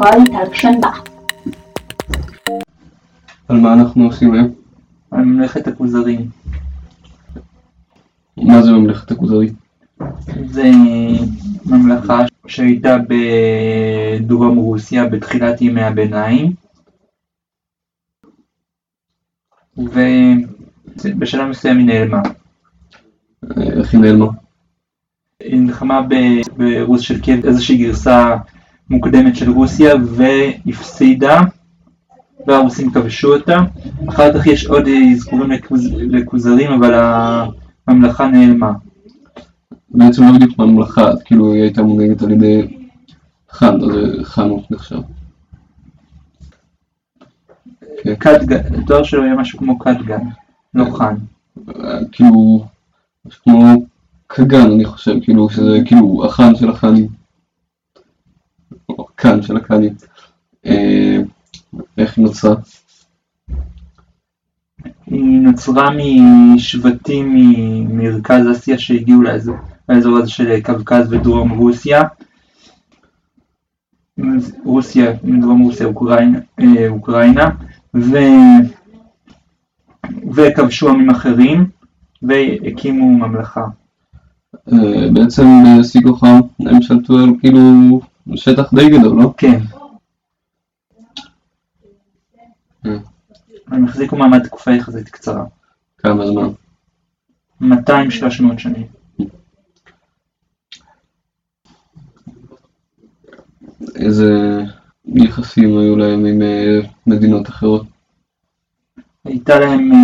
可以的身吧。 על מה אנחנו עושים היום? על ממלכת הכוזרים. מה זה ממלכת הכוזרי? זה ממלכה שהייתה בדרום רוסיה בתחילת ימי הביניים ובשלב מסוים היא נעלמה. אה, איך היא נעלמה? היא נלחמה ב- ברוס של קייב, איזושהי גרסה מוקדמת של רוסיה והפסידה והרוסים כבשו אותה. אחר כך יש עוד אזכורים לכוז... לכוזרים אבל הממלכה נעלמה. בעצם לא בדיוק ממלכה, כאילו היא הייתה מונהגת על ידי חאן, אז חאנות נחשב. כן. קדגן, התואר שלו היה משהו כמו קדגן, לא חאן. אה, כאילו, משהו כמו קגן אני חושב, כאילו שזה כאילו החאן של החאנים. או הקאן של הקאנים. אה, איך היא נוצרה? היא נוצרה משבטים ממרכז אסיה שהגיעו לאזור, לאזור הזה של קווקז ודרום רוסיה. רוסיה, דרום רוסיה, אוקראינה, אה, אוקראינה ו... וכבשו עמים אחרים והקימו ממלכה. אה, בעצם בשיא כוחם הם שלטו כאילו שטח די גדול, לא? כן. אה. הם החזיקו מעמד תקופה יחסית קצרה, כמה זמן? 200-300 שנים. איזה יחסים היו להם עם אה, מדינות אחרות? הייתה להם, אה,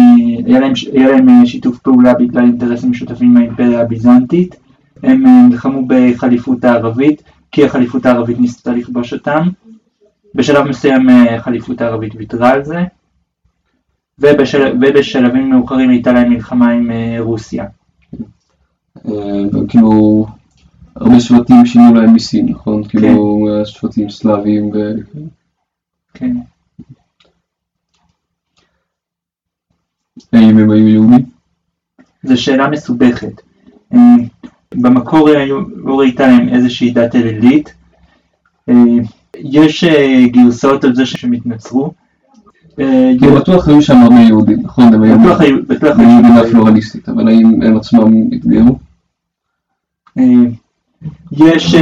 היה להם, היה להם אה, שיתוף פעולה בגלל אינטרסים משותפים עם האימפריה הביזנטית. הם נלחמו בחליפות הערבית, כי החליפות הערבית ניסתה לכבוש אותם. בשלב מסוים אה, החליפות הערבית ויתרה על זה. ובשל, ובשלבים מאוחרים הייתה להם מלחמה עם אה, רוסיה. אה, וכאילו הרבה שבטים שינו להם מיסים, נכון? כאילו שבטים סלאביים ו... כן. האם הם היו יהודים? זו שאלה מסובכת. במקור היו- הייתה להם איזושהי דת אלילית. אה, יש אה, גרסאות על זה שהם התנצרו. אה, כאילו בטוח היו שם הרבה יהודים, נכון? בטוח היו, בטוח היו היו מדינה פלורליסטית, אבל האם הם עצמם התגיירו? אה, יש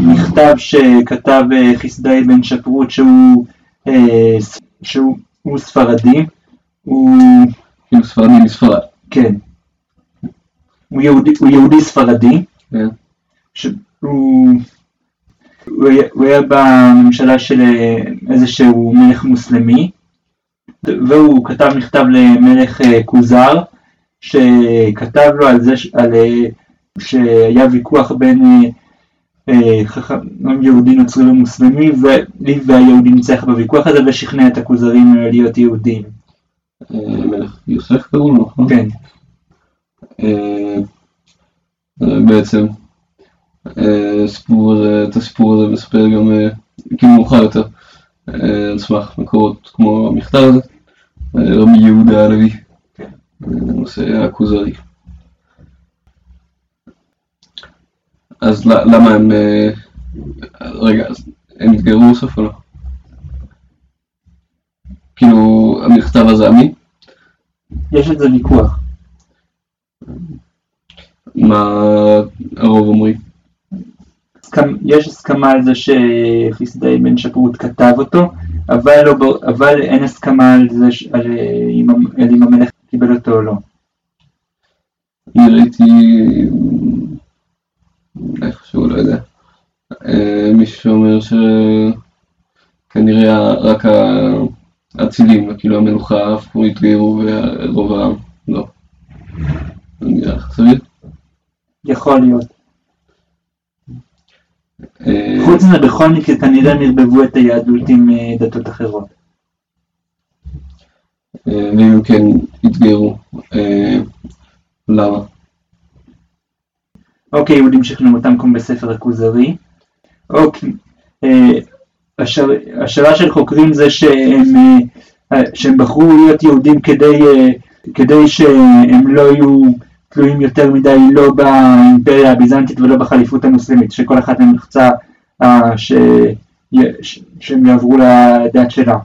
מכתב שכתב חסדאי בן שפרוט שהוא שהוא הוא ספרדי. הוא כאילו ספרדים מספרד. כן. הוא יהודי, הוא יהודי ספרדי. כן. שהוא הוא היה, הוא היה בממשלה של אה, איזשהו מלך מוסלמי והוא כתב מכתב למלך אה, כוזר שכתב לו על זה על, אה, שהיה ויכוח בין חכם יהודי נוצרי ומוסלמי ו- והיהודי ניצח בוויכוח הזה ושכנע את הכוזרים להיות יהודים. מלך יוסף קראו לו, נכון? כן. אה, בעצם אה, הסיפור הזה, את הסיפור הזה מספר גם אה, כאילו מאוחר יותר על סמך מקורות כמו המכתב הזה, רבי יהודה הלוי, נושא הכוזרי. אז למה הם, רגע, הם התגיירו בסוף או לא? כאילו המכתב הזה אמין? יש על זה ויכוח. מה הרוב אומרים? יש הסכמה על זה שחסדאי בן שפרוט כתב אותו, אבל, לא, אבל אין הסכמה על זה ש- על, אה, אם על אם המלך קיבל אותו או לא. אני ראיתי איפשהו, לא יודע, אה, מישהו שאומר שכנראה רק האצילים, כאילו המלוכה פעם התגיירו ורוב העם לא. לך סביר? יכול להיות. אה, חוץ מזה בכל מקרה כנראה הם ערבבו את היהדות עם אה, דתות אחרות. אה, ואם כן התגיירו, למה? אוקיי, יהודים שכנעו אותם כמו בספר הכוזרי. אוקיי, השאל- השאלה של חוקרים זה שהם, שהם בחרו להיות יהודים כדי, כדי שהם לא יהיו תלויים יותר מדי לא באימפריה הביזנטית ולא בחליפות המוסלמית, שכל אחת מהן לחצה אה, ש, ש- שהם יעברו לדת שלה.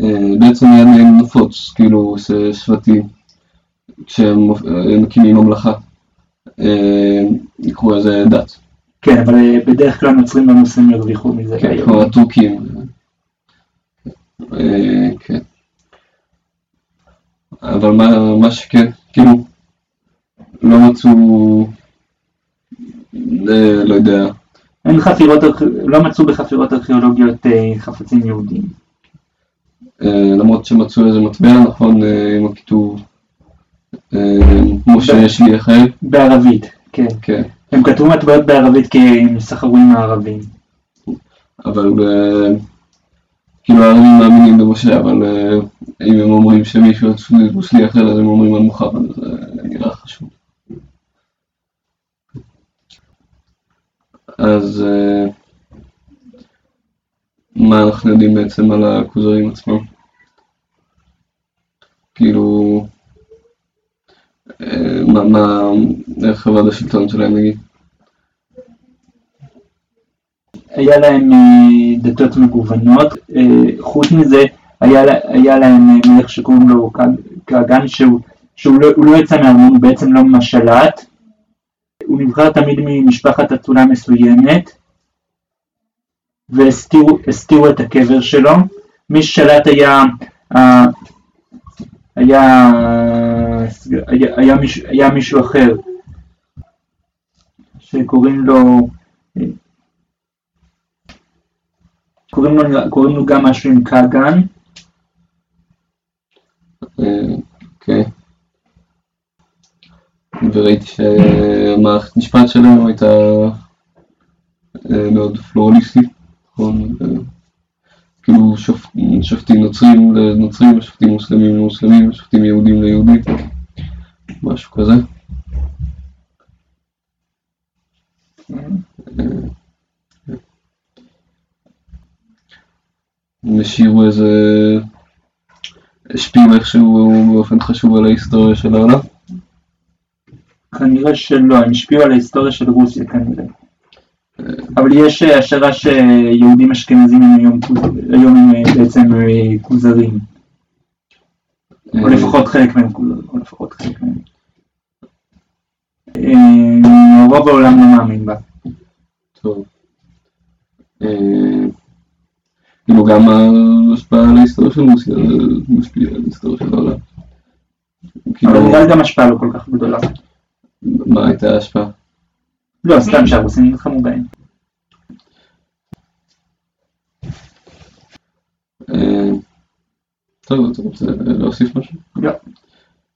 אה, בעצם היה להם נפוץ, כאילו, שבטים, כשהם אה, מקימים ממלכה, יקראו לזה דת, כן, אבל בדרך כלל נוצרים והמוסלמים ירוויחו מזה. כן. כמו הטורקים. כן. אבל מה, מה שכן, כאילו, לא מצאו, אה, לא יודע, אין חפירות, לא מצאו בחפירות ארכיאולוגיות אה, חפצים יהודיים. אה, למרות שמצאו איזה מטבע נכון אה, עם הכיתוב, אה, כמו שיש לי אחר, בערבית, כן. כן, הם כתבו מטבעות בערבית כי הם סחרו עם הערבים. אבל אה, כאילו הערבים מאמינים במשה, אבל אה, אם הם אומרים שמישהו הוא שליח אחר, אז הם אומרים על מוחמד, זה נראה חשוב. אז אה, מה אנחנו יודעים בעצם על הכוזרים עצמם? כאילו, אה, מה, מה, איך עבד השלטון שלהם נגיד? היה להם אה, דתות מגוונות, אה, חוץ מזה היה, היה להם אה, מלך שקוראים לו קאגן שהוא, שהוא לא, לא יצא מהארמון, הוא בעצם לא ממש שלט, הוא נבחר תמיד ממשפחת אצולה מסוימת והסתירו הסתירו את הקבר שלו, מי ששלט היה, היה, היה, היה, מישהו, היה מישהו אחר שקוראים לו אה, קוראים לו, קוראים לו גם משהו עם קאגן, אה, אוקיי. וראיתי שהמערכת משפט שלהם הייתה אה, מאוד פלורליסטית, נכון? אה, כאילו שופ- שופטים נוצרים לנוצרים, שופטים מוסלמים למוסלמים, שופטים יהודים ליהודים, משהו כזה. אה, השאירו איזה... השפיעו איכשהו באופן חשוב על ההיסטוריה של העולם. כנראה שלא, הם השפיעו על ההיסטוריה של רוסיה כנראה. אבל יש אה, השערה שיהודים אשכנזים הם היום, היום הם אה, בעצם אה, כוזרים, או לפחות חלק מהם כוזרים, או לפחות חלק מהם. רוב העולם לא מאמין בה. טוב. אה, כאילו גם ההשפעה על ההיסטוריה של רוסיה זה משפיע על ההיסטוריה של העולם. כאילו, אבל נראה לי גם השפעה לא כל כך גדולה. מה הייתה ההשפעה? לא, סתם שהרוסים נלחמו בהם. אה, טוב, אתה רוצה להוסיף משהו? לא.